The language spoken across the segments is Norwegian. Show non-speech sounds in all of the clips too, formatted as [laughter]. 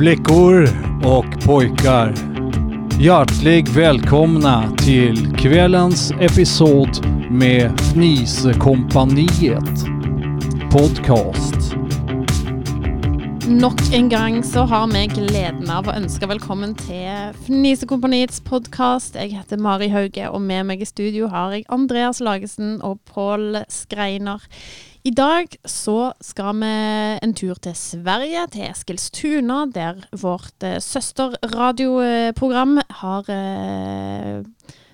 Flickor och pojkar. Hjärtligt välkomna till kvällens episod med Fnisekompaniet podcast. Nok en gang så har vi gleden av å ønske velkommen til Fnisekompaniets podkast. Jeg heter Mari Hauge, og med meg i studio har jeg Andreas Lagesen og Pål Skreiner. I dag så skal vi en tur til Sverige, til Eskilstuna, der vårt eh, søsterradioprogram har eh,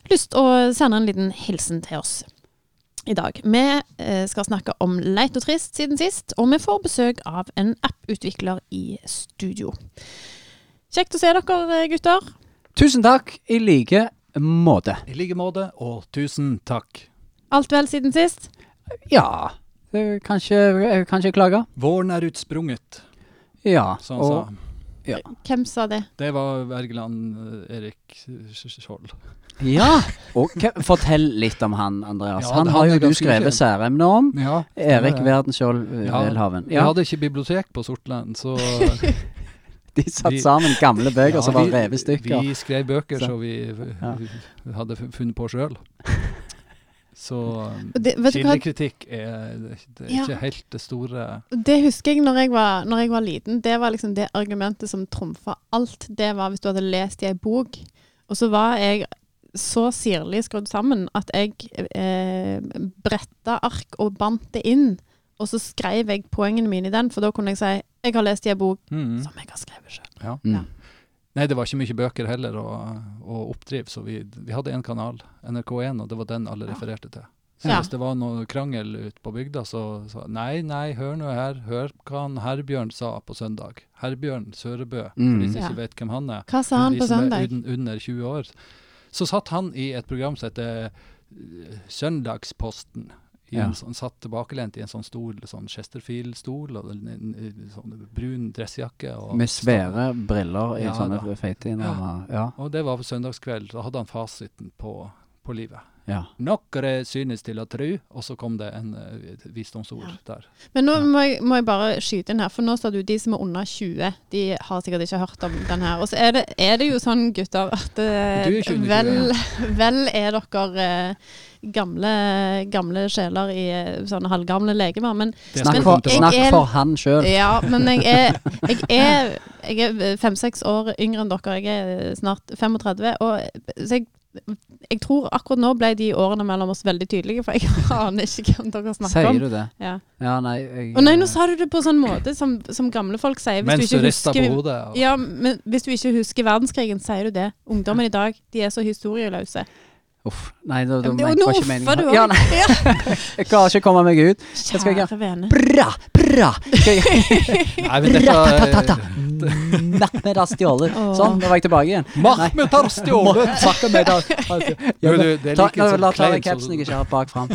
lyst å sende en liten hilsen til oss i dag. Vi eh, skal snakke om leit og trist siden sist, og vi får besøk av en apputvikler i studio. Kjekt å se dere, gutter. Tusen takk i like måte. I like måte, og tusen takk. Alt vel siden sist? Ja, det kanskje ikke, jeg kan ikke klage. Våren er utsprunget, Ja, som han og sa. ja. Hvem sa det? Det var Wergeland eh, Erik Skjold. ja. [laughs] Og fortell litt om han, Andreas. Ja, han har jo du skrevet særemne om. Ja, Erik Verdenskjold Ja, Welhaven. Vi Ja, hadde ikke bibliotek på Sortland, så [laughs] de satt vi- sammen gamle bøker Ja, som var revet stykker. Vi skrev bøker Så. som vi, vi hadde funnet på sjøl. Så um, kildekritikk er, det er Ja. ikke helt det store Det husker jeg når jeg, var, når jeg var liten. Det var liksom det argumentet som trumfa alt. Det var hvis du hadde lest i ei bok. Og så var jeg så sirlig skrudd sammen at jeg eh, bretta ark og bandt det inn. Og så skrev jeg poengene mine i den, for da kunne jeg si jeg har lest i ei bok mm. som jeg har skrevet sjøl. ja. Mm. Ja. Nei, det var ikke mye bøker heller å, å oppdrive, så vi, vi hadde en kanal, NRK1, og det var den alle refererte til. Så Ja. hvis det var noe krangel ute på bygda, så sa nei, nei, hør nå her, hør hva han Herbjørn sa på søndag. Herbjørn Sørebø, for Mm. de som Ja. ikke vet hvem han er. Hva sa han de på som er søndag? un- under 20 år. Så satt han i et program som heter eh, Søndagsposten. I Ja. en sånn, satt tilbakelent i en sånn stol, sånn Chesterfield-stol, og en, en, en sånn brun dressjakke. Og Med svære briller i Ja, sånne feite ja. Ja. Og det var på søndagskveld. Da hadde han fasiten på, på livet. Ja. Nokre synes til å tru, og så kom det en uh, visdomsord Ja. der. Men nå Ja. må jeg, må jeg bare skyte inn her, for nå sa du de som er under 20, de har sikkert ikke hørt om den her. Og så er det, er det jo sånn, gutter, at uh, er 20, vel, [laughs] vel er dere uh, gamle, gamle sjeler i eh, sånne halvgamle legemer. Men Snakk for, men, snakk Jeg er- for han sjøl. ja, men jeg er, [laughs] jeg er, jeg er fem-seks år yngre enn dere. Jeg er snart 35. Og så jeg, jeg tror akkurat nå ble de årene mellom oss veldig tydelige, for jeg [laughs] aner ikke hvem dere snakker Sier om. du det? Ja. Ja, nei jeg, og nei, nå sa du det på sånn måte som, som gamle folk sier. Hvis Mens du du rister på hodet. Og, ja, men hvis du ikke husker verdenskrigen, sier du det. Ungdommen i dag, de er så historieløse. Uff. Nei, da, da Ja, men det- var ikke meningen. du Ja, nei, [laughs] jeg klarer ikke å komme meg ut. Kjære vene. Bra, bra! Skal jeg Nei, men dette Ratatatata. Mehmed har stjålet. Sånn, da var jeg tilbake igjen. Mahmed [laughs] har stjålet! Mahmed har stjålet. la, ta den capsen jeg ikke har bak fram.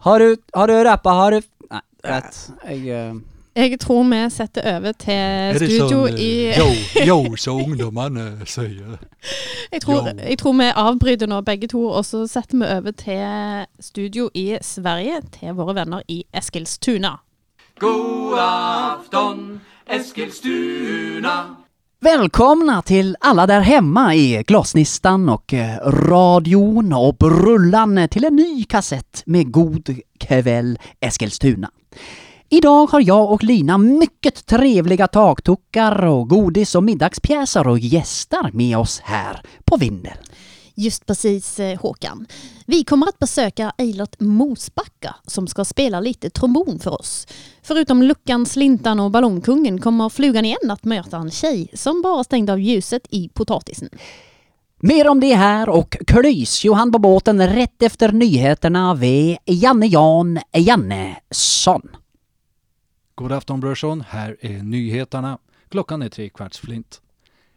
Har du, har du rappa, har du Nei, rett. Jeg uh, Jeg tror vi setter over til studio sånn, i eh, Yo, yo, som ungdommene sier. [laughs] jeg tror, jeg tror vi avbryter nå begge to, og så setter vi over til studio i Sverige, til våre venner i Eskilstuna. God afton Eskilstuna Välkomna till alla där hemma i glasnistan och eh, radion och brullan till en ny kassett med God kväll Eskilstuna. Idag har jag och Lina mycket trevliga taktuckar och godis och middagspjäser och gäster med oss här på Vindeln. Just precis eh, Håkan. Vi kommer att besöka Eilert Mosbacka som ska spela lite trombon för oss. Förutom Luckan, Slintan och Ballongkungen kommer flugan igen att möta en tjej som bara stängde av ljuset i potatisen. Mer om det här och Klys-Johan på båten rätt efter nyheterna vid Janne Jan Jannesson. God afton brorson, här är nyheterna. Klockan är tre kvarts flint.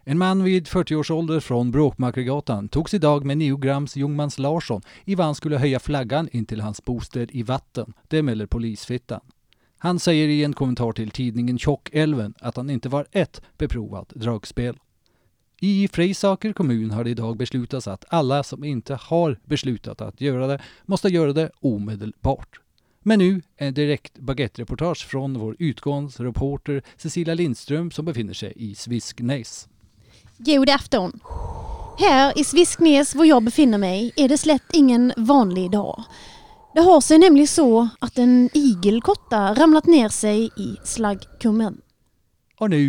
En man vid 40 års ålder från Bråkmakargatan togs idag med 9 grams Ljungmans Larsson i vad han skulle höja flaggan in till hans bostad i vatten. Det melder polisfittan. Han säger i en kommentar till tidningen Tjockälven att han inte var ett beprovat dragspel. I Freisaker kommun har det idag beslutats att alla som inte har beslutat att göra det måste göra det omedelbart. Men nu en direkt baguettreportage från vår utgångsreporter Cecilia Lindström som befinner sig i Svisknäs. God afton. Her i Svisknes, hvor jeg befinner meg, er det slett ingen vanlig dag. Det har seg nemlig så at en igelkotta ramlet ned seg i slaggkummen. Og nå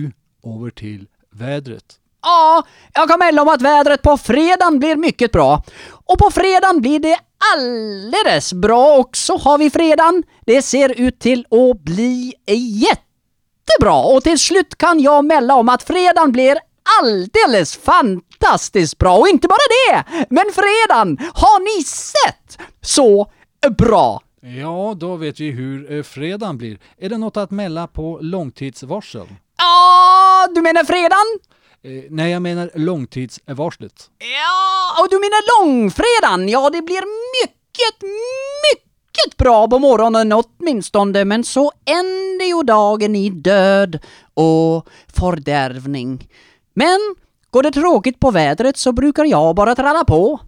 over til vädret. Ja, jag kan melde om at vädret på fredagen blir mycket bra. Og på fredagen blir det alldeles bra også, har vi fredagen. Det ser ut til å bli jättebra. Og til slutt kan jeg melde om at fredagen blir alldeles fantastiskt bra. Och inte bara det, men fredagen har ni sett så bra. Ja, då vet vi hur eh, fredagen blir. Är det något att mälla på långtidsvarsel? Ja, du menar fredagen? Eh, nej, jag menar långtidsvarslet. Ja, och du menar långfredagen? Ja, det blir mycket, mycket bra på morgonen åtminstone, men så änder ju dagen i död och fördärvning. Men går det tråkigt på vädret så brukar jag bara tralla på.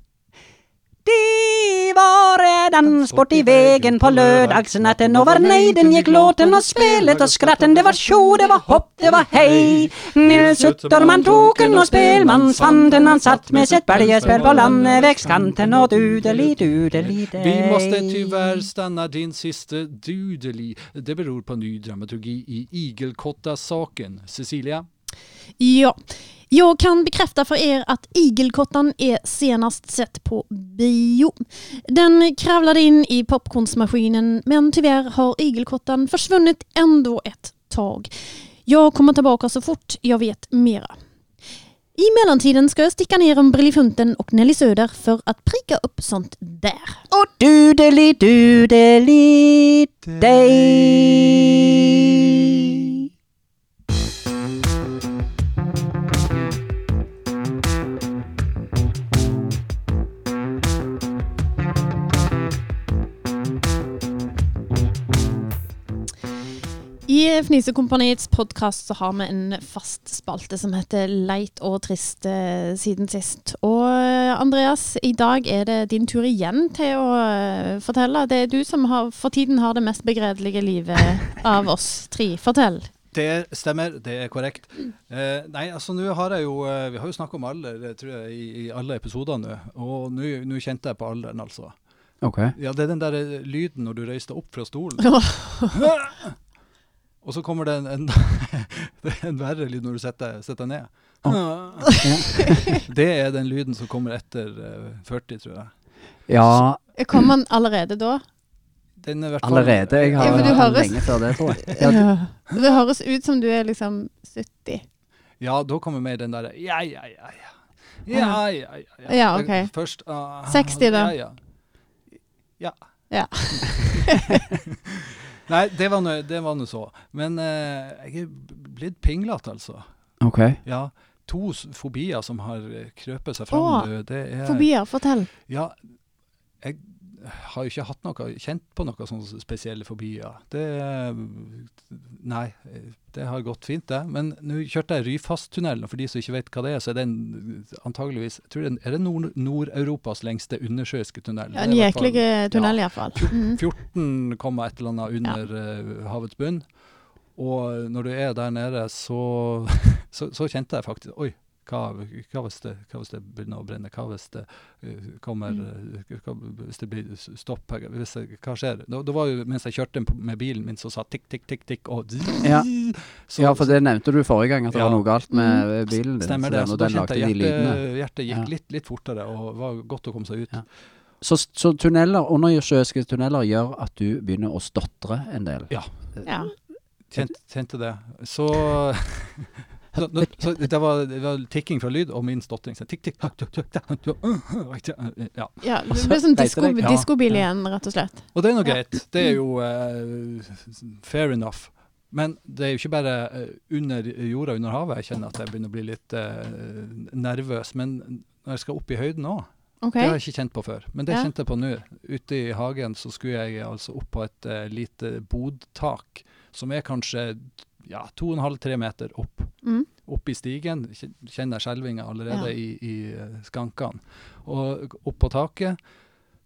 Det var redan sport i vägen på lördagsnatten och var nejden gick låten och spelet och skratten. Det var tjo, det var hopp, det var hej. Nils Utterman token och spelmansfanten han satt med sitt bergespel på landevägskanten och dudeli dudeli Vi måste tyvärr stanna din sista dudeli. Det beror på ny dramaturgi i Igelkotta-saken. Cecilia? Ja, jag kan bekräfta för er att Igelkottan är senast sett på bio. Den kravlade in i popcornsmaskinen men tyvärr har Igelkottan försvunnit ändå ett tag. Jag kommer tillbaka så fort jag vet mera. I mellantiden ska jag sticka ner om Brillifunten och Nelly Söder för att pricka upp sånt där. Och dudeli dudeli dig. I Fnisekompaniets podkast så har vi en fast spalte som heter Leit og trist eh, siden sist. Og eh, Andreas, i dag er det din tur igjen til å eh, fortelle. Det er du som har, for tiden har det mest begredelige livet av oss tre. Fortell. Det stemmer, det er korrekt. Eh, nei, altså nå har jeg jo Vi har jo snakket om alder tror jeg, i, i alle episoder nå. Og nå kjente jeg på alderen, altså. Ok. Ja, det er den der lyden når du reiser deg opp fra stolen. [laughs] [laughs] [laughs] Og så kommer det en, en, [laughs] en verre lyd når du setter, deg ned. [laughs] Det er den lyden som kommer etter eh, 40, tror jeg. Ja, Kom den allerede da? Den er allerede. Jeg har Ja, du høres- lenge før det, tror jeg. [laughs] Ja, Det høres ut som du er liksom 70. Ja, da kommer mer den derre ja, ja, ja, ja. Ja, ja, ja. ja. Ja, ok. Først uh, 60 da. Ja, ja. ja. Ja. Nei, det var nå det var nå så. Men eh, jeg er blitt pinglete, altså. ok. Ja. To fobier som har eh, krøpet seg fram Åh. Det er Fobier, fortell. Ja, jeg har jo ikke hatt noe, kjent på noen sånne spesielle fobier. Det Nei, det har gått fint, det. Men nå kjørte jeg Ryfasttunnelen, og for de som ikke vet hva det er, så er den antageligvis tror den, Er det Nord- Nord-Europas lengste undersjøiske tunnel? Ja, Det en i fall- jæklig tunnel, ja, iallfall. fjor- Mm. 14, komma et eller annet under ja. havets bunn. Og når du er der nede, så, [laughs] så, så kjente jeg faktisk Oi, hva, hva, hvis det, hva hvis det begynner å brenne? Hva hvis det eh, kommer eh, hva, Hvis det blir stopp? her? Hvis det, hva skjer? Det, det var jo mens jeg kjørte med bilen min, så sa tikk, tikk, tikk, tikk, og Ja. Så- ja, for det nevnte du forrige gang, at det Ja. var noe galt med bilen din. Stemmer så det. Så, Så da kjente jeg hjertet, hjertet gikk Ja. litt, litt fortere, og var godt å komme seg ut. Ja. Så, så tunneler, undersjøiske tunneler gjør at du begynner å stotre en del? Ja. Kjente, kjente det. Så, [laughs] så, så det, var, det var tikking fra lyd og min stotring. Så tikk, tikk, takk, takk, takk, tikk, tikk, uh, uh, Ja. Ja, det ble sånn diskobil igjen, rett og slett. Og det er nå greit. Det er jo uh, fair enough. Men det er jo ikke bare eh, under jorda, under havet, jeg kjenner at jeg begynner å bli litt uh, nervøs. Men når jeg skal opp i høyden òg, okay. det har jeg ikke kjent på før. Men det Ja. kjente jeg på nå. Ute i hagen så skulle jeg altså opp på et uh, lite bodtak, som er kanskje ja, 2,5-3 meter opp. Mm. Opp i stigen. Kjen- Kjenner skjelvinga allerede Ja. i, i eh, skankene. Og opp på taket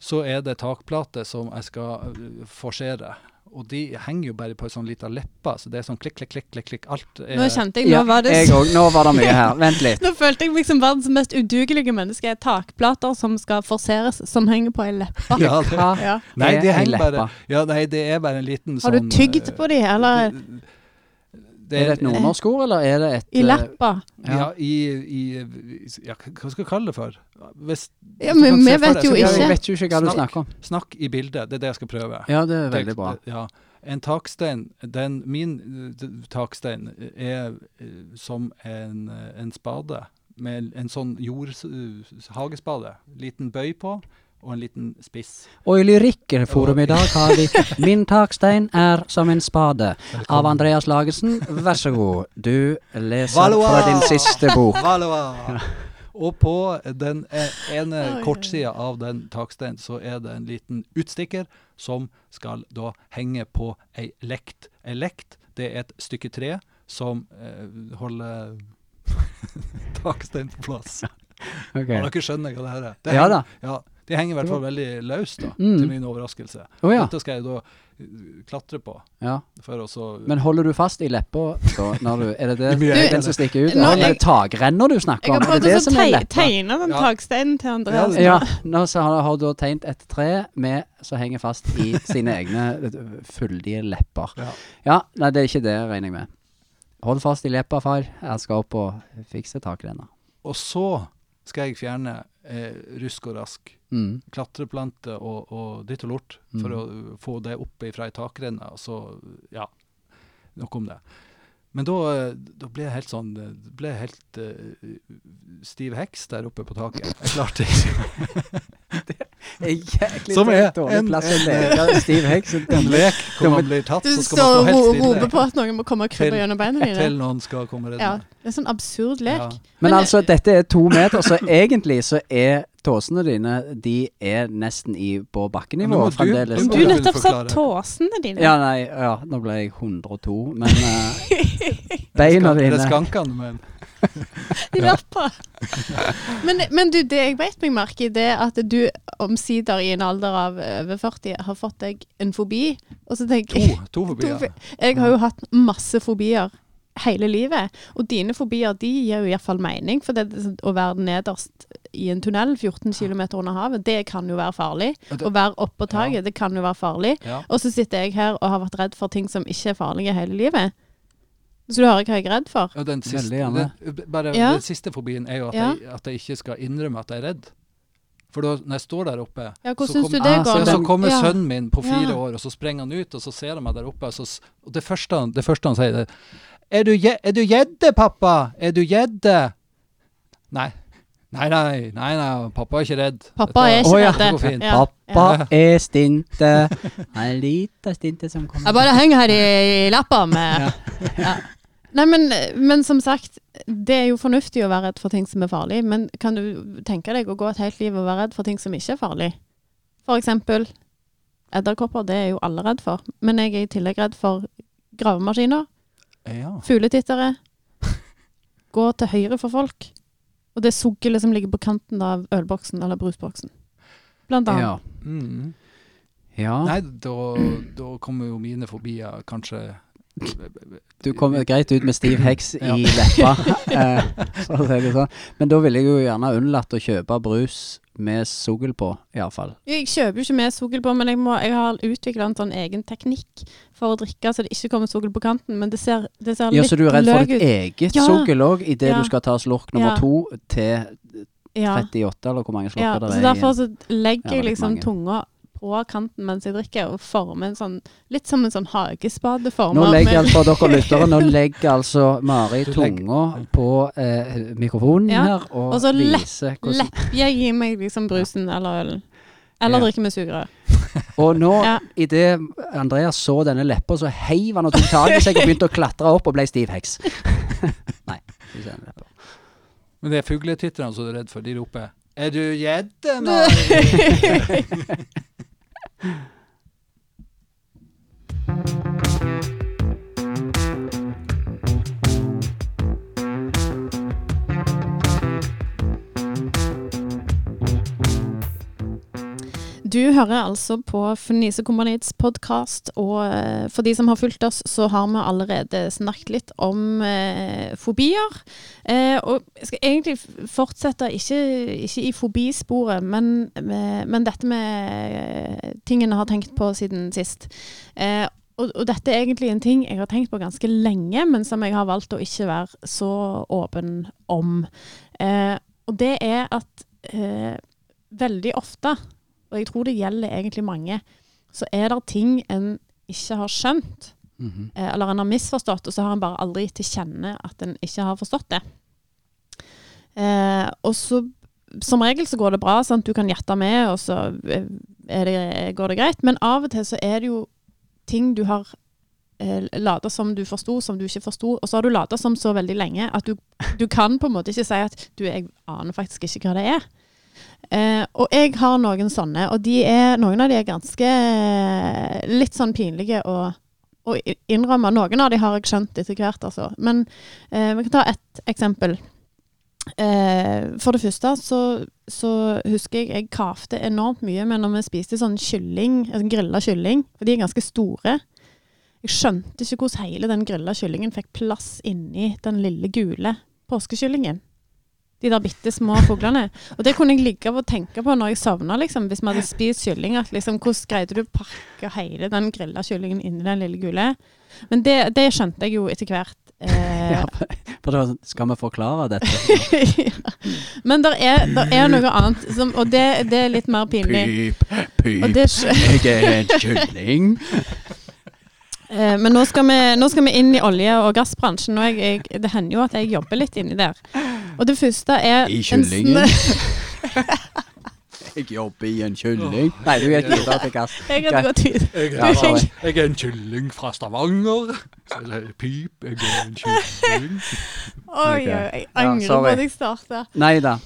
så er det takplate som jeg skal øh, forsere. Og de henger jo bare på en sånn liten leppe, så det er sånn klikk, klikk, klikk, klikk, klikk. Alt er Nå kjente jeg, nå var det òg. Nå var det mye her. Vent [laughs] litt. Nå følte jeg meg som verdens mest udugelige menneske. er Takplater som skal forseres, som henger på ei leppe. Ja, det, Ja. nei, er de henger bare leppa? Ja, nei, det er bare en liten sånn Har sånn du tygd øh, på de, eller det Er det et nordnorsk ord, eller er det et i eh, leppa? Ja, i, i ja, Hva skal jeg kalle det for? Hvis, Ja, men vi vet jo ikke. Ikke. vet jo ikke hva du snakker om. Snakk i bildet, det er det jeg skal prøve. Ja, det er veldig bra. Ja. En takstein, den, min takstein er eh, som en, eh, en spade med en sånn jordhagespade. Liten bøy på og en liten spiss. Og i Lyrikkerforum i dag har vi [laughs] 'Min takstein er som en spade' av Andreas Lagesen. Vær så god. Du leser Valois! fra din siste bok. Valois! [laughs] Og på den eh, ene kortsida av den taksteinen så er det en liten utstikker som skal da henge på ei lekt. Ei lekt, det er et stykke tre som eh, holder [laughs] taksteinen på plass. Okay. Ja, dere skjønner hva det her er? Det Ja da. Ja, de henger i hvert fall veldig løst, da, Mm. til min overraskelse. Oh, ja. Dette skal jeg da uh, klatre på, ja. for å så Men holder du fast i leppa da, når du Er det [laughs] det, Du- er det den som stikker ut? Nå- Eller er det takrenner du snakker om? om? har prøvd det å tegne den Ja. taksteinen til Andreas. Ja, nå så har, har du tegnet et tre med som henger fast i sine egne eh, [laughs] fyldige lepper. Ja. Ja, nei, det er ikke det, regner jeg med. Hold fast i leppa, far. Jeg skal opp og fikse takrenna. Og så skal jeg fjerne eh, rusk og rask. Mm. Klatreplante og, og ditt og lort for Mm. å få det opp fra ei takrenne. Og så, ja, nok om det. Men da, da ble jeg helt sånn ble jeg helt uh, stiv heks der oppe på taket. Jeg klarte ikke [laughs] Jæklig Som er dårlig en- plass å en- leke Steve Heggs. [laughs] en lek hvor man blir tatt, så skal man stå helt stille. Du roper på at noen må komme og krype gjennom beina til noen skal komme redde Ja, det er sånn absurd lek. Ja. Men Men- altså, dette er to meter, så [laughs] egentlig så er tåsene dine De er nesten i på Nå bakkenivå må du- fremdeles. nå Du nettopp sa tåsene dine. Ja, nei, ja, nå ble jeg 102, men eh, Er [laughs] beina det dine skankene, men [laughs] I lappa. Men, men du, det jeg vet meg merke i, det er at du omsider i en alder av over 40 har fått deg en fobi. Og så tenker to, jeg to fobier. To Jeg har jo hatt masse fobier hele livet, og dine fobier de gir jo iallfall mening. For det, det- å være nederst i en tunnel 14 km under havet, det kan jo være farlig. Det- Å være oppå taket, det kan jo være farlig. Ja. Og så sitter jeg her og har vært redd for ting som ikke er farlige hele livet. Så du hører hva jeg er redd for? Ja, den siste, den, bare, Ja. den siste fobien er jo at, Ja. jeg, at jeg ikke skal innrømme at jeg er redd. For da, når jeg står der oppe Ja, så kom- det Ah, så ja, så kommer Ja. sønnen min på fire Ja. år, og så sprenger han ut, og så ser han meg der oppe. Og, så, og det, første han, det første han sier, er er du gjedde, pappa? Er du gjedde? Nei. Nei, nei, nei, nei, pappa er ikke redd. Pappa er ikke redd. Oh, ja. Ja. Pappa er stinte. En liten stinte som kommer Jeg bare henger her i, i lappa med [laughs] ja. Nei, men, men som sagt, det er jo fornuftig å være redd for ting som er farlig, men kan du tenke deg å gå et helt liv og være redd for ting som ikke er farlig? For eksempel edderkopper, det er jo alle redd for, men jeg er i tillegg redd for gravemaskiner, Ja. fugletittere, gå til høyre for folk, og det suggelet som ligger på kanten av ølboksen eller brusboksen. Blant annet. Ja. Mm. ja. Nei, da, da kommer jo mine fobier kanskje Du kommer greit ut med stiv [clears throat] heks Ja. i leppa, [laughs] eh, for å si det sånn. Men da ville jeg jo gjerne unnlatt å kjøpe brus med sugl på, iallfall. Jeg kjøper jo ikke med suggel på, men jeg, må, jeg har utvikla en sånn egen teknikk for å drikke så det ikke kommer suggel på kanten. Men det ser, det ser Ja, litt så du er redd for ditt eget Ja. sugl òg, idet Ja. du skal ta slurk nummer Ja. to til Ja, 38, eller hvor mange ja, slurker det så er derfor igjen. så legger Ja, jeg liksom tunga på kanten mens jeg drikker, og former en sånn Litt som en sånn hagespadeform. Nå legger altså dere lyttere, nå [laughs] legger altså Mari tunga på eh, mikrofonen Ja, her og, og så lepp- viser hvordan jeg i meg liksom brusen eller ølen. Eller Ja. drikke med sugerør. [laughs] Og nå, Ja. idet Andreas så denne leppa, så heiv han og tok tak i seg og begynte å klatre opp og ble stiv heks. [laughs] Nei. ikke den leppa. Men det er fugletitterne som du er redd for, de roper 'Er du gjedde, Mari?' Thank [laughs] you. Du hører altså på Fnisekompaniets podkast, og eh, for de som har fulgt oss, så har vi allerede snakket litt om eh, fobier. Eh, og jeg skal egentlig fortsette, ikke, ikke i fobisporet, men, men dette med eh, tingene jeg har tenkt på siden sist. Eh, og, og dette er egentlig en ting jeg har tenkt på ganske lenge, men som jeg har valgt å ikke være så åpen om. Eh, og det er at eh, veldig ofte, og jeg tror det gjelder egentlig mange, så er det ting en ikke har skjønt, mm -hmm. eller en har misforstått, og så har en bare aldri til kjenne at en ikke har forstått det. Eh, og så som regel så går det bra, sant? du kan gjette med, og så eh, er det, går det greit. Men av og til så er det jo ting du har eh, lata som du forsto, som du ikke forsto. Og så har du lata som så veldig lenge at du, du kan på en måte ikke si at du, jeg aner faktisk ikke hva det er. Eh, og jeg har noen sånne, og er, noen av de er ganske eh, litt sånn pinlige å, å innrømme. Noen av de har jeg skjønt etter hvert, altså. Men eh, vi kan ta ett eksempel. Eh, for det første så, så husker jeg jeg kavte enormt mye med når vi spiste sånn kylling, altså grilla kylling, for de er ganske store. Jeg skjønte ikke hvordan hele den grilla kyllingen fikk plass inni den lille gule påskekyllingen. De der bitte små fuglene. Og det kunne jeg ligge og tenke på når jeg sovna, liksom, hvis vi hadde spist kylling. At liksom, hvordan greide du å pakke hele den grilla kyllingen inni den lille gule? Men det, det skjønte jeg jo etter hvert. Eh, [laughs] Ja, for det var, sånn, skal vi forklare dette? [laughs] ja. Men det er, der er noe annet, som, og det, det er litt mer pinlig. Pyp, pyp, Og det, [laughs] jeg er en kylling. eh, men nå skal, vi, nå skal vi inn i olje- og gassbransjen, og jeg, jeg, det hender jo at jeg jobber litt inni der. Og det første er I kyllingen? Jeg [laughs] jobber i en kylling. Nei, du er videre til gass. Jeg hadde gått ut. Jeg jeg, jeg er en kylling fra Stavanger. Sier pip, jeg er en kylling. Oi, oi, jeg Ja, angrer på at jeg starta. Nei da.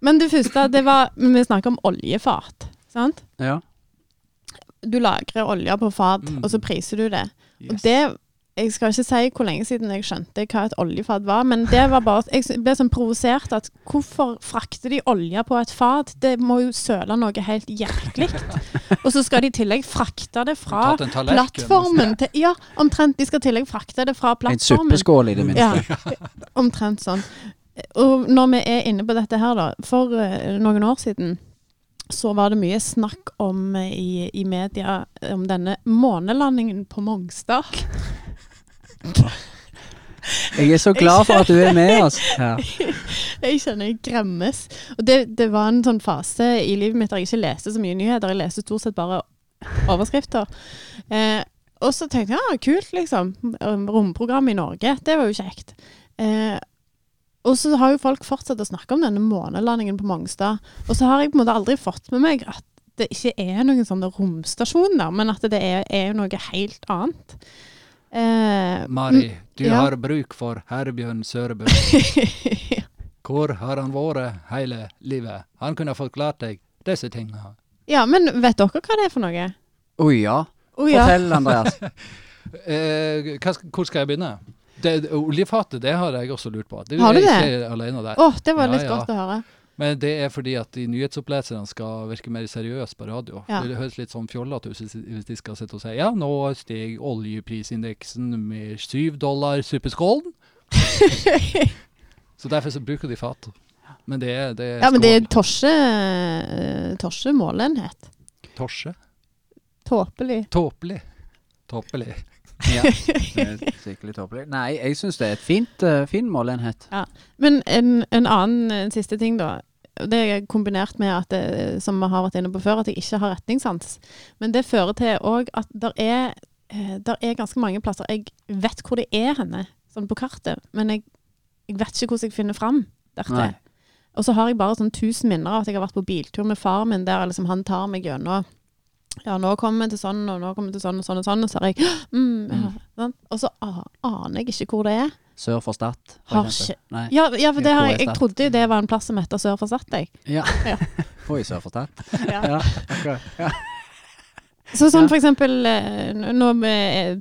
Men det første, det var Vi snakker om oljefat. Sant? Ja. Du lagrer olje på fat, Mm. og så priser du det. Og det Jeg skal ikke si hvor lenge siden jeg skjønte hva et oljefat var, men det var bare Jeg ble sånn provosert at hvorfor frakter de olje på et fat? Det må jo søle noe helt jæklig. [laughs] Og så skal de i tillegg frakte det fra en tallerken. plattformen til Ja, omtrent. De skal i tillegg frakte det fra En plattformen. suppeskål i det Ja, omtrent sånn. Og når vi er inne på dette her, da. For eh, noen år siden så var det mye snakk om eh, i, i media om denne månelandingen på Mongstad. Jeg er så glad for at du er med oss Ja. [laughs] Jeg kjenner jeg gremmes. Og det, det var en sånn fase i livet mitt der jeg ikke leste så mye nyheter. Jeg leste stort sett bare overskrifter. Eh, og så tenkte jeg ja, kult, liksom. Romprogram i Norge. Det var jo kjekt. Eh, og så har jo folk fortsatt å snakke om denne månelandingen på Mongstad. Og så har jeg på en måte aldri fått med meg at det ikke er noen sånne romstasjoner, men at det er, er noe helt annet. Eh, Mari, du Ja. har bruk for Herbjørn Sørebø. [laughs] Hvor har han vært hele livet? Han kunne forklart deg disse tingene. ja, men vet dere hva det er for noe? Å ja. Oh, ja. Fortell, Andreas. [laughs] Eh, hva, hvor skal jeg begynne? Det, oljefatet, det har jeg også lurt på. Det, Har du det? ikke alene der. Å, det var litt ja. godt å høre. Men det er fordi at de nyhetsoppleserne skal virke mer seriøse på radio. Ja. Det høres litt sånn fjollete ut hvis de skal sitte og si ja, nå steg oljeprisindeksen med syv dollar suppeskålen. [laughs] Så derfor så bruker de fat. Men det er, det er Ja, men det er torse, torse målenhet. Torse. Tåpelig. Tåpelig. Tåpelig. Ja. [laughs] Det er Skikkelig tåpelig. Nei, jeg syns det er et fint, uh, fin måleenhet. Men en, en annen en siste ting, da. Det er kombinert med at det, som vi har vært inne på før, at jeg ikke har retningssans. Men det fører til òg at der er, eh, der er ganske mange plasser Jeg vet hvor det er henne, sånn på kartet, men jeg, jeg vet ikke hvordan jeg finner fram dertil. Og så har jeg bare sånn tusen minner av at jeg har vært på biltur med far min der liksom han tar meg gjennom Ja, nå kommer vi til sånn, og nå kommer vi til sånn og sånn og sånn, og så har jeg [gasps] mm, ja, sånn. Og så aner jeg ikke hvor det er. Sør for Stad. Har ikke- Nei. Ja, ja for det har jeg, jeg trodde jo det var en plass som heter Sør for Stad, jeg. Ja. [laughs] Ja. [laughs] i Sør for Stad. Ja. Ja. Så sånn for eksempel eh, n- når vi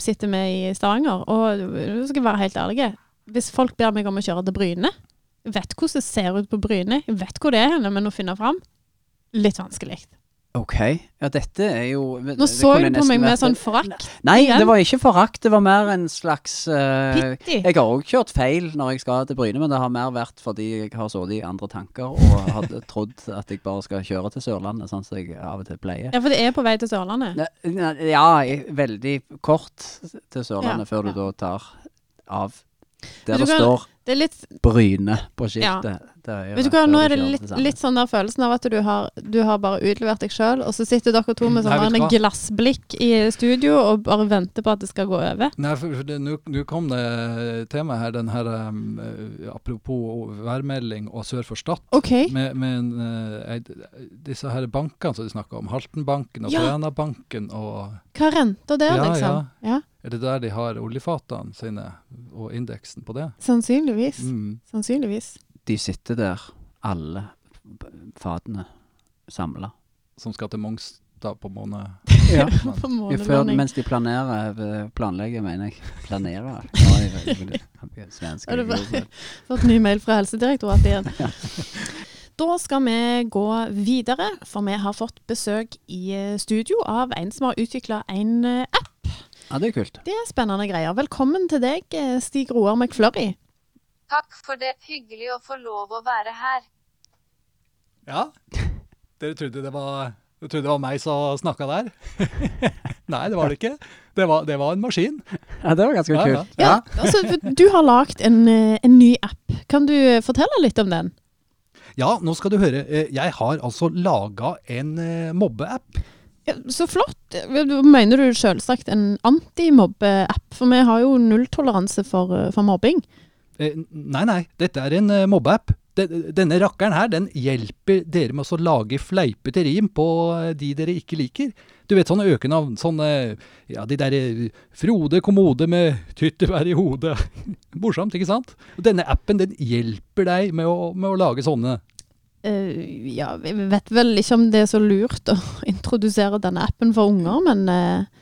sitter vi i Stavanger, og nå skal jeg være helt ærlig Hvis folk ber meg om å kjøre til Bryne, vet hvordan det ser ut på Bryne, vet hvor det er men å finne fram litt vanskelig. OK. Ja, dette er jo Nå så du på meg med sånn forakt. Nei, igjen. det var ikke forakt. Det var mer en slags uh, Pitti. Jeg har òg kjørt feil når jeg skal til Bryne, men det har mer vært fordi jeg har sittet i andre tanker og hadde [laughs] trodd at jeg bare skal kjøre til Sørlandet, sånn som jeg av og til pleier. Ja, for det er på vei til Sørlandet. Ne- Ja, veldig kort til Sørlandet Ja, før du ja. da tar av. Der det kan- står Det er litt Bryne på Ja. skiltet. Jo Vet du hva, nå er det litt, litt sånn der følelsen av at du har, du har bare utlevert deg sjøl, og så sitter dere to med sånn glassblikk i studio og bare venter på at det skal gå over. Nei, for nå kom det tema her, den her um, Apropos værmelding og sør for Stad. OK. Med, med eh, disse her bankene som de snakker om, Haltenbanken og Ja. Trænabanken og Hva er renta der, Ja, liksom? Ja. Er det der de har oljefatene sine, og indeksen på det? Sannsynligvis. Mm. Sannsynligvis. De sitter der, alle fatene samla. Som skal til Mongstad på måned. [laughs] Ja. På Før, mens de planerer, eh, planlegger, mener jeg. Planerer? [laughs] Er Svensk. Jeg- [laughs] Fått ny mail fra Helsedirektoratet igjen. Da skal vi gå videre, for vi har fått besøk i eh, studio av en som har utvikla en eh, app. Ja, det er kult. Det er spennende greier. Velkommen til deg, Stig Roar McFlurry. Takk for det. Hyggelig å få lov å være her. Ja, dere trodde det var, dere trodde det var meg som snakka der? [laughs] Nei, det var det ikke. Det var, det var en maskin. Ja, det var ganske Ja, kult. Ja, altså, du har lagd en, eh, en ny app. Kan du fortelle litt om den? Ja, nå skal du høre. Eh, Jeg har altså laga en eh, mobbeapp. Ja, så flott. Mener du selvsagt en antimobbeapp? For vi har jo nulltoleranse for, for mobbing. Eh, Nei, nei, dette er en eh, mobbeapp. Denne rakkeren her, den hjelper dere med å lage fleipete rim på eh, de dere ikke liker. Du vet sånne økenavn, sånne, ja, de der eh, Frode kommode med tyttebær i hodet. [laughs] Morsomt, ikke sant? Denne appen, den hjelper deg med å, med å lage sånne. Uh, ja, vi vet vel ikke om det er så lurt å [laughs] introdusere denne appen for unger, men eh,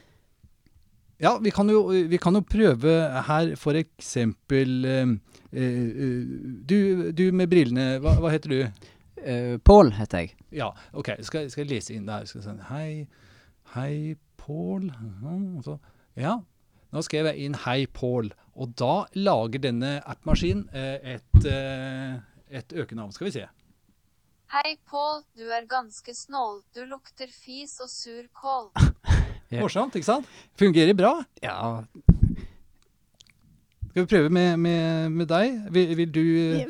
Ja, vi kan jo, vi kan jo prøve her for eksempel eh, eh, du, du med brillene, hva, hva heter du? Uh, Pål heter jeg. Ja, ok, skal, skal jeg lese inn der? Skal jeg si, hei, hei Pål. Mhm, Ja, nå skrev jeg inn hei Pål, og da lager denne appmaskinen eh, et, eh, et økenavn. Skal vi se. Hei, Pål. Du er ganske snål. Du lukter fis og sur kål. [laughs] Ja. Morsomt, ikke sant? Fungerer bra. Ja, Skal vi prøve med, med, med deg? Vil, vil, du,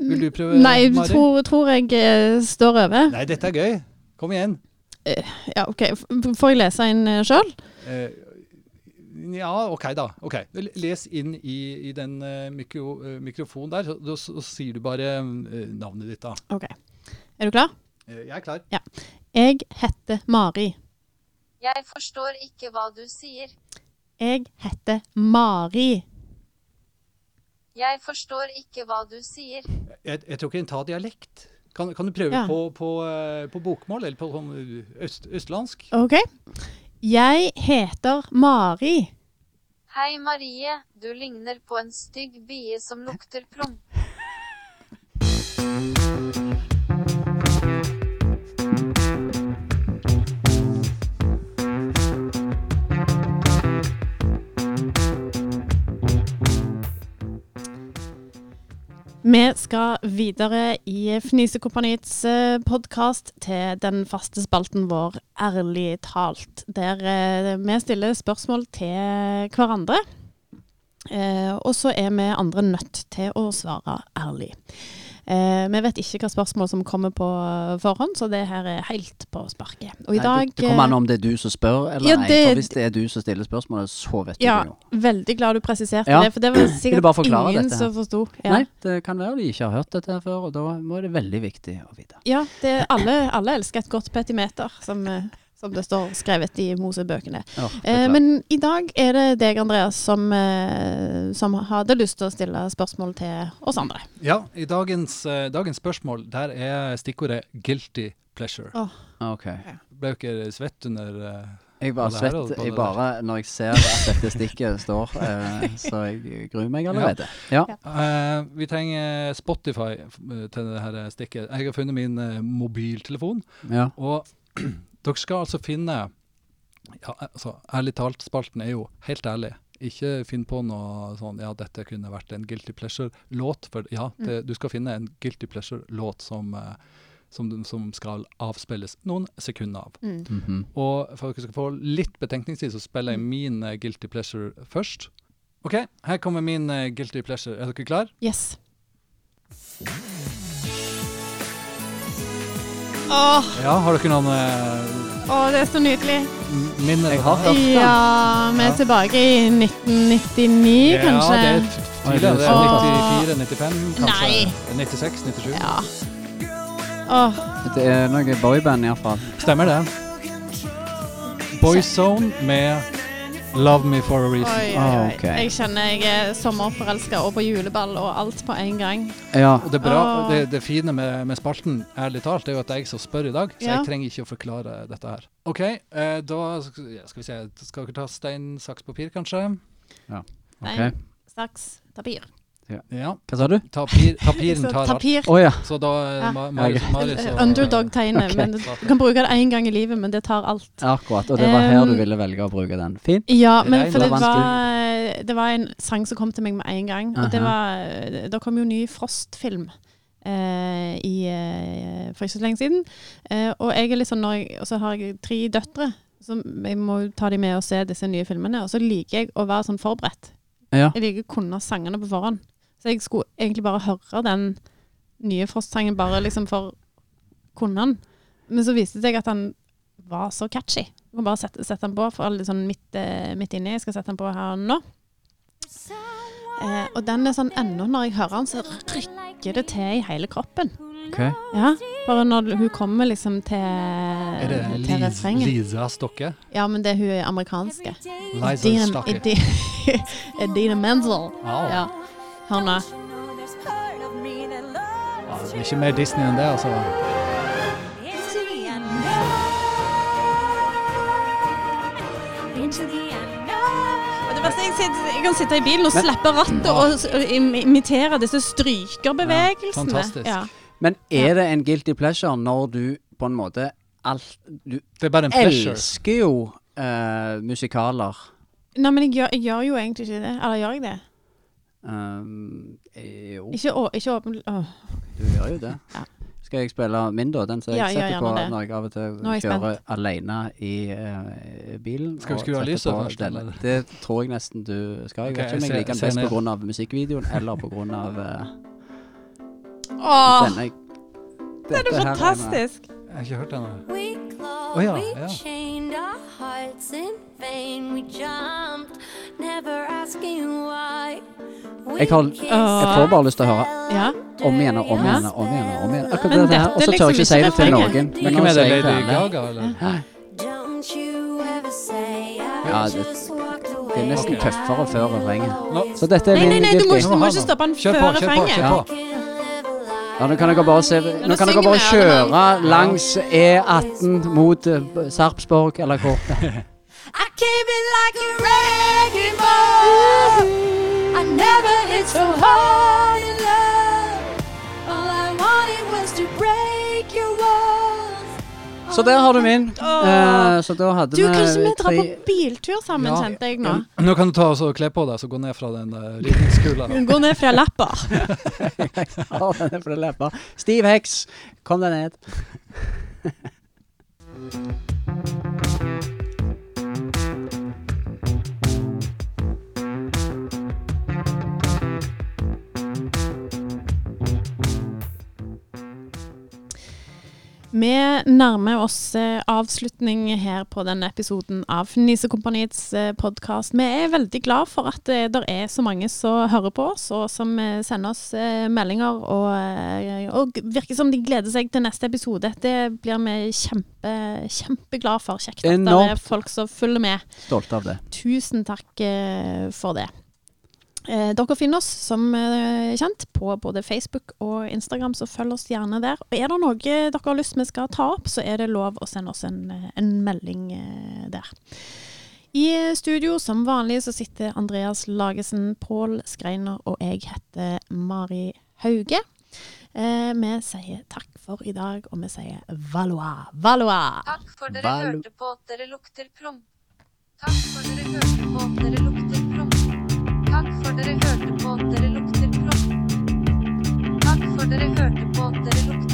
vil du prøve, Nei, Mari? tror, tror jeg eh, står over. Nei, dette er gøy. Kom igjen. Ja, OK. Får jeg lese inn uh, sjøl? Eh, ja, OK da. Ok. Les inn i, i den eh, mikro, eh, mikrofonen der, så, så sier du bare eh, navnet ditt, da. OK. Er du klar? Eh, jeg er klar. Jeg heter Mari. Jeg forstår ikke hva du sier. Jeg heter Mari. Jeg forstår ikke hva du sier. Jeg, jeg tror ikke hun tar dialekt. Kan, kan du prøve Ja. på, på, eh, på bokmål, eller på sånn øst, østlandsk? OK. Jeg heter Mari. Hei, Marie. Du ligner på en stygg bie som lukter promp. [laughs] Vi skal videre i Fnisekompaniets podkast til den faste spalten vår Ærlig talt, der eh, vi stiller spørsmål til hverandre. Eh, og så er vi andre nødt til å svare ærlig. Eh, vi vet ikke hva spørsmål som kommer på forhånd, så det her er helt på sparket. Og i Nei, dag det, kommer an om det er du som spør, eller Ja, det, nei. For hvis det er du som stiller spørsmålet, så vet Ja, du det jo. veldig glad du presiserte Ja. det, for det var sikkert ingen dette som forsto. Ja. Nei, det kan være de ikke har hørt dette her før, og da må det veldig viktig å vite. Ja, det, alle, alle elsker et godt petimeter, som, eh, som det står skrevet i Mosebøkene. Ja, Eh, men i dag er det deg, Andreas, som, eh, som hadde lyst til å stille spørsmål til oss andre. Ja, i dagens, eh, dagens spørsmål, der er stikkordet 'guilty pleasure'. Ok. Ble dere svett under eh, Jeg bare Ja, her svett jeg bare- når jeg ser at dette stikket står, eh, så jeg gruer meg allerede. Ja. Eh, vi trenger Spotify til dette stikket. Jeg har funnet min eh, mobiltelefon, ja. og [clears throat] dere skal altså finne ja, altså, Ærlig talt, spalten er jo helt ærlig. Ikke finn på noe sånn Ja, dette kunne vært en Guilty Pleasure-låt. For ja, det, du skal finne en Guilty Pleasure-låt som, eh, som, som skal avspilles noen sekunder av. Mm. Mhm. Og for at dere skal få litt betenkningstid, så spiller jeg min eh, Guilty Pleasure først. OK, her kommer min eh, Guilty Pleasure. Er dere klar? Yes. Åh, Ja, har dere noen eh, åh, det er så nydelig. minner? Jeg har hørt. Ja, vi er Ja. tilbake i 1999, kanskje. Ja, det er tidligere. Det er 94, 95, kanskje. Nei. 96, 97. Ja. Åh, Det er noe boyband iallfall. Stemmer det. Boyzone med Love Me For A Reason. oi, oi, Ah, okay. Jeg kjenner jeg er sommerforelska og på juleball og alt på en gang. Ja. Og det, bra, Åh. det, det fine med, med spalten, ærlig talt, det er jo at det er jeg som spør i dag, så Ja. jeg trenger ikke å forklare dette her. OK, eh, da skal vi se. Skal dere ta stein, saks, papir, kanskje? ok. Stein, saks, tapir. Ja. Hva sa du? Tapir, [laughs] tapiren Så tar alt. tapir. Å ja. Så da Ja. eh, Ma- Ja, Underdog-tegnet. Okay. Du du kan bruke det én gang i livet, men det tar alt. Akkurat. Og det var her du Um, ville velge å bruke den. Fint. Ja, men for det var, det var en sang som kom til meg med en gang. Og det var Da kom jo ny Frost-film Uh, i, uh, for ikke så lenge siden. Uh, og jeg er litt sånn når jeg, Og så har jeg tre døtre, så jeg må ta dem med og se disse nye filmene. Og så liker jeg å være sånn forberedt. Ja. Jeg liker å kunne sangene på forhånd. Så jeg skulle egentlig bare høre den nye Frost-sangen bare liksom for den. Men så viste det seg at han var så catchy. Jeg kan bare sette, sette den på for alle sånn midt, eh, midt inni. Jeg skal sette den på her nå. Eh, og den er sånn ennå når jeg hører den, så rykker det til i hele kroppen. Okay. Ja, Bare når hun kommer liksom til, Er det til. Lisa Stokke? Ja, men det er hun er amerikanske. Liza Stokke. [laughs] Edina Menzel. Oh. Ja. Hør nå. Ja, det er ikke mer Disney enn det, altså. Det verste, jeg, sitter, jeg kan sitte i bilen og slappe rattet og, og imitere disse strykerbevegelsene. Ja, fantastisk. Ja. Men er det en guilty pleasure når du på en måte alt, Du Det er bare en elsker jo uh, musikaler. Nei, men jeg gjør, jeg gjør jo egentlig ikke det. Eller gjør jeg det? Um, eh, jo, Ikke, å, ikke åpen... Åh. du gjør jo det. Ja. Skal jeg spille min, da? Den som jeg Ja, setter på gjerne det. når jeg av og til er jeg kjører alene i uh, bilen. Skal vi skru av lyset på først? Det tror jeg nesten du skal. Jeg okay, vet ikke om jeg jeg liker den best pga. musikkvideoen eller pga. Uh, Åh, denne. det er fantastisk! Jeg har ikke hørt den. We Oh, ja, ja. Chained our hearts in vain. We jumped, never asking why. Jeg har- Jeg får bare lyst til å høre Ja. om igjen og om igjen og om igjen. og om igjen. Akkurat Men dette her. Og så tør jeg ikke liksom si det til noen. Men nå er det? sier jeg det Ja, det- er nesten tøffere før refrenget. Så dette er Nei, min nei, nei, du må, ikke- du må ikke stoppe den før refrenget. Ja, nå kan dere bare se Nå kan dere bare kjøre langs E18 mot eh, Sarpsborg, eller hvor. [laughs] Så der har du min. Eh, så da hadde Du, kanskje vi drar på biltur sammen, Ja. kjente jeg nå. Nå kan du ta og så kle på deg, så gå ned fra den uh, ridningskula. Gå ned fra lapper. Å, [laughs] den er leppa. Stiv heks, kom deg ned. Vi nærmer oss eh, avslutning her på denne episoden av Nisekompaniets eh, podkast. Vi er veldig glad for at det der er så mange som hører på oss, og som eh, sender oss eh, meldinger. Og, eh, og virker som de gleder seg til neste episode. Det blir vi kjempe, kjempeglad for. Kjekt at det er folk som følger med. Stolt av det. Tusen takk eh, for det. Eh, dere finner oss som eh, kjent på både Facebook og Instagram, så følg oss gjerne der. Og er det noe dere har lyst vi skal ta opp, så er det lov å sende oss en, eh, en melding eh, der. I studio som vanlig så sitter Andreas Lagesen, Pål Skreiner og jeg heter Mari Hauge. Eh, vi sier takk for i dag, og vi sier Valois. Valois! Takk for dere Val- hørte på at dere lukter plom. Takk for dere hørte på at dere lukter hørte på, dere lukter proff. Takk for dere hørte på, dere lukter